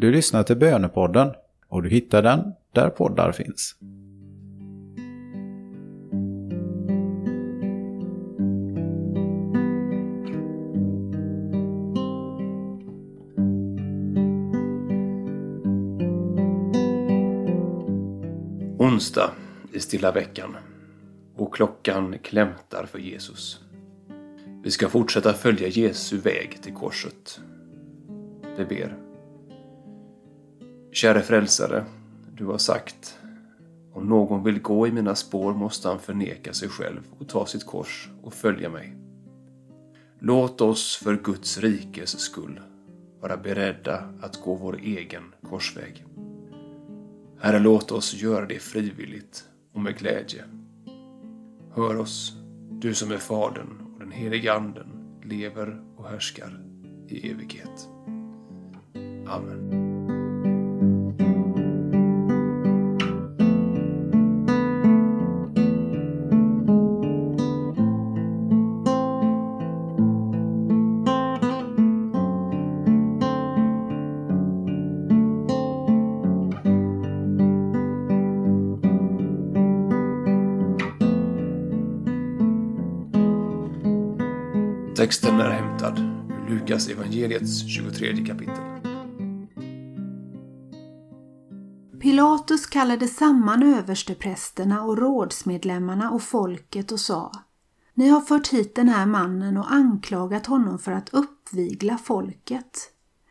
Du lyssnar till Bönepodden och du hittar den där poddar finns. Onsdag i stilla veckan och klockan klämtar för Jesus. Vi ska fortsätta följa Jesu väg till korset. Vi ber. Käre frälsare, du har sagt om någon vill gå i mina spår måste han förneka sig själv och ta sitt kors och följa mig. Låt oss för Guds rikes skull vara beredda att gå vår egen korsväg. Herre, låt oss göra det frivilligt och med glädje. Hör oss, du som är Fadern och den helige Anden lever och härskar i evighet. Amen. Texten är hämtad ur Lukas evangeliets 23 kapitel. Pilatus kallade samman översteprästerna och rådsmedlemmarna och folket och sa Ni har fört hit den här mannen och anklagat honom för att uppvigla folket.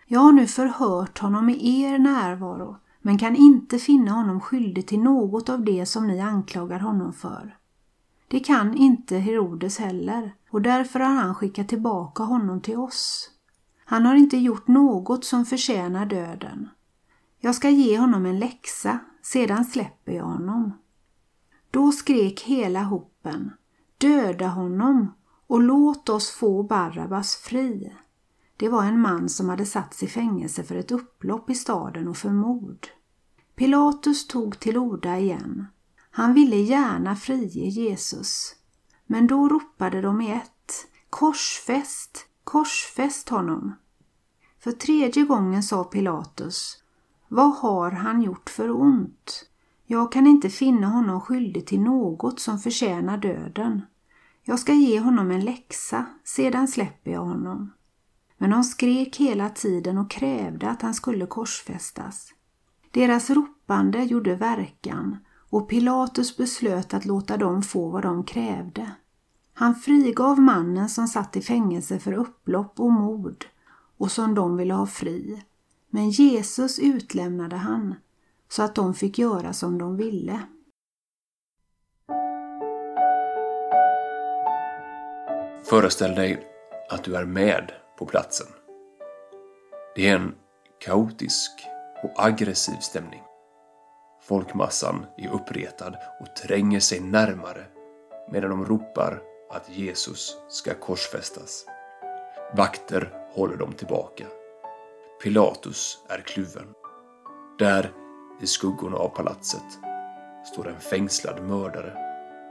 Jag har nu förhört honom i er närvaro men kan inte finna honom skyldig till något av det som ni anklagar honom för. Det kan inte Herodes heller och därför har han skickat tillbaka honom till oss. Han har inte gjort något som förtjänar döden. Jag ska ge honom en läxa, sedan släpper jag honom. Då skrek hela hopen, döda honom och låt oss få Barabbas fri. Det var en man som hade satts i fängelse för ett upplopp i staden och för mord. Pilatus tog till orda igen. Han ville gärna frige Jesus. Men då ropade de i ett, korsfäst, korsfäst honom. För tredje gången sa Pilatus, vad har han gjort för ont? Jag kan inte finna honom skyldig till något som förtjänar döden. Jag ska ge honom en läxa, sedan släpper jag honom. Men de skrek hela tiden och krävde att han skulle korsfästas. Deras ropande gjorde verkan och Pilatus beslöt att låta dem få vad de krävde. Han frigav mannen som satt i fängelse för upplopp och mord och som de ville ha fri. Men Jesus utlämnade han så att de fick göra som de ville. Föreställ dig att du är med på platsen. Det är en kaotisk och aggressiv stämning. Folkmassan är uppretad och tränger sig närmare medan de ropar att Jesus ska korsfästas. Vakter håller dem tillbaka. Pilatus är kluven. Där, i skuggorna av palatset, står en fängslad mördare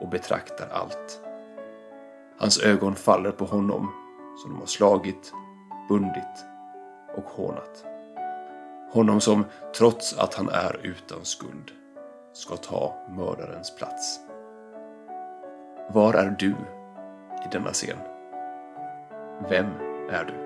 och betraktar allt. Hans ögon faller på honom som de har slagit, bundit och hånat. Honom som, trots att han är utan skuld, ska ta mördarens plats. Var är du i denna scen? Vem är du?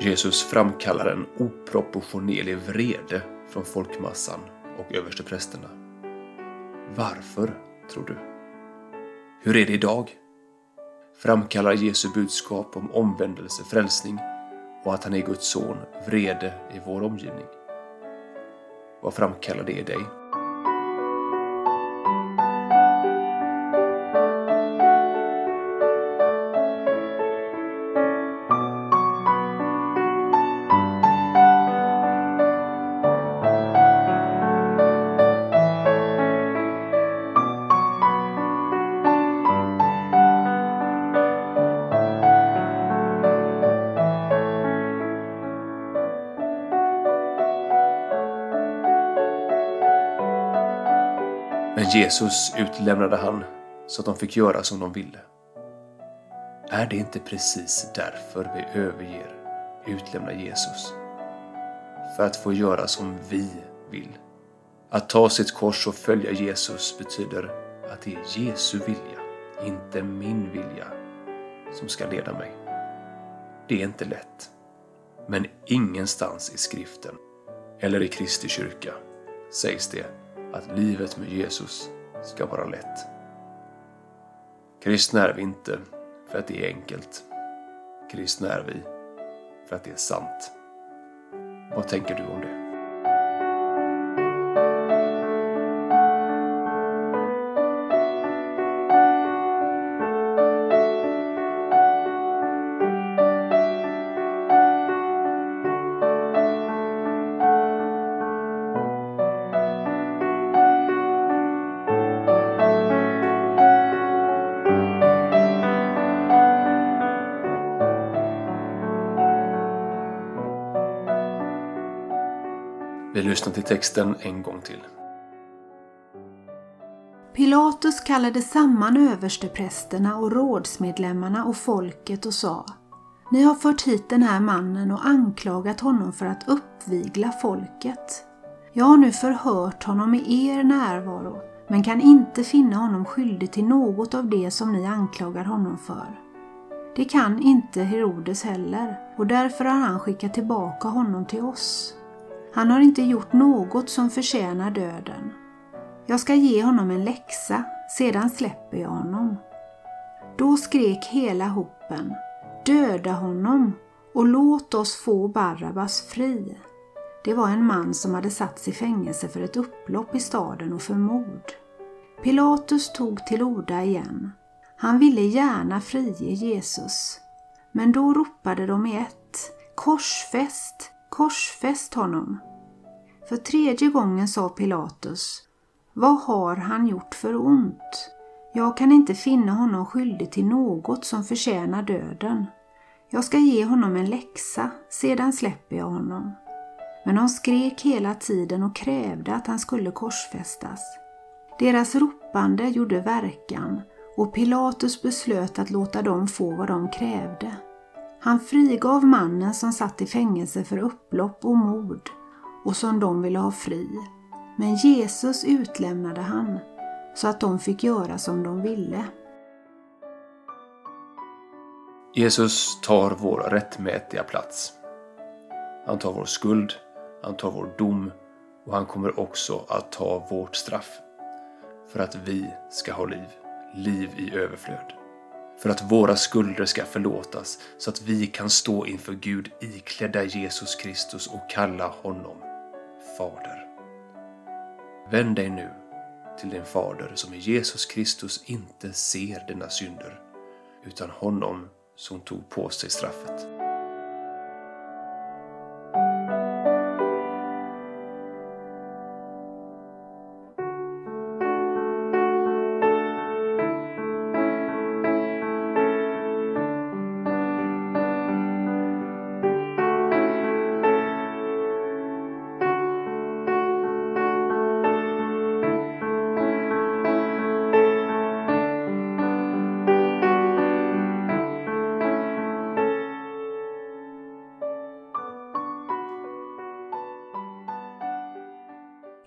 Jesus framkallar en oproportionerlig vrede från folkmassan och översteprästerna. Varför, tror du? Hur är det idag? Framkallar Jesu budskap om omvändelse, frälsning och att han är Guds son vrede i vår omgivning? Vad framkallar det i dig? Men Jesus utlämnade han så att de fick göra som de ville. Är det inte precis därför vi överger, utlämnar Jesus? För att få göra som vi vill. Att ta sitt kors och följa Jesus betyder att det är Jesu vilja, inte min vilja, som ska leda mig. Det är inte lätt. Men ingenstans i skriften eller i Kristi kyrka sägs det att livet med Jesus ska vara lätt. Kristna är vi inte för att det är enkelt. Kristna är vi för att det är sant. Vad tänker du om det? Vi lyssnar till texten en gång till. Pilatus kallade samman översteprästerna och rådsmedlemmarna och folket och sa Ni har fört hit den här mannen och anklagat honom för att uppvigla folket. Jag har nu förhört honom i er närvaro men kan inte finna honom skyldig till något av det som ni anklagar honom för. Det kan inte Herodes heller och därför har han skickat tillbaka honom till oss. Han har inte gjort något som förtjänar döden. Jag ska ge honom en läxa, sedan släpper jag honom. Då skrek hela hopen, döda honom och låt oss få Barabbas fri. Det var en man som hade satts i fängelse för ett upplopp i staden och för mord. Pilatus tog till orda igen. Han ville gärna frige Jesus. Men då ropade de i ett, korsfäst, korsfäst honom. För tredje gången sa Pilatus, vad har han gjort för ont? Jag kan inte finna honom skyldig till något som förtjänar döden. Jag ska ge honom en läxa, sedan släpper jag honom. Men de skrek hela tiden och krävde att han skulle korsfästas. Deras ropande gjorde verkan och Pilatus beslöt att låta dem få vad de krävde. Han frigav mannen som satt i fängelse för upplopp och mord och som de ville ha fri. Men Jesus utlämnade han så att de fick göra som de ville. Jesus tar vår rättmätiga plats. Han tar vår skuld, han tar vår dom och han kommer också att ta vårt straff. För att vi ska ha liv, liv i överflöd. För att våra skulder ska förlåtas så att vi kan stå inför Gud iklädda Jesus Kristus och kalla honom Fader. Vänd dig nu till din fader som i Jesus Kristus inte ser dina synder utan honom som tog på sig straffet.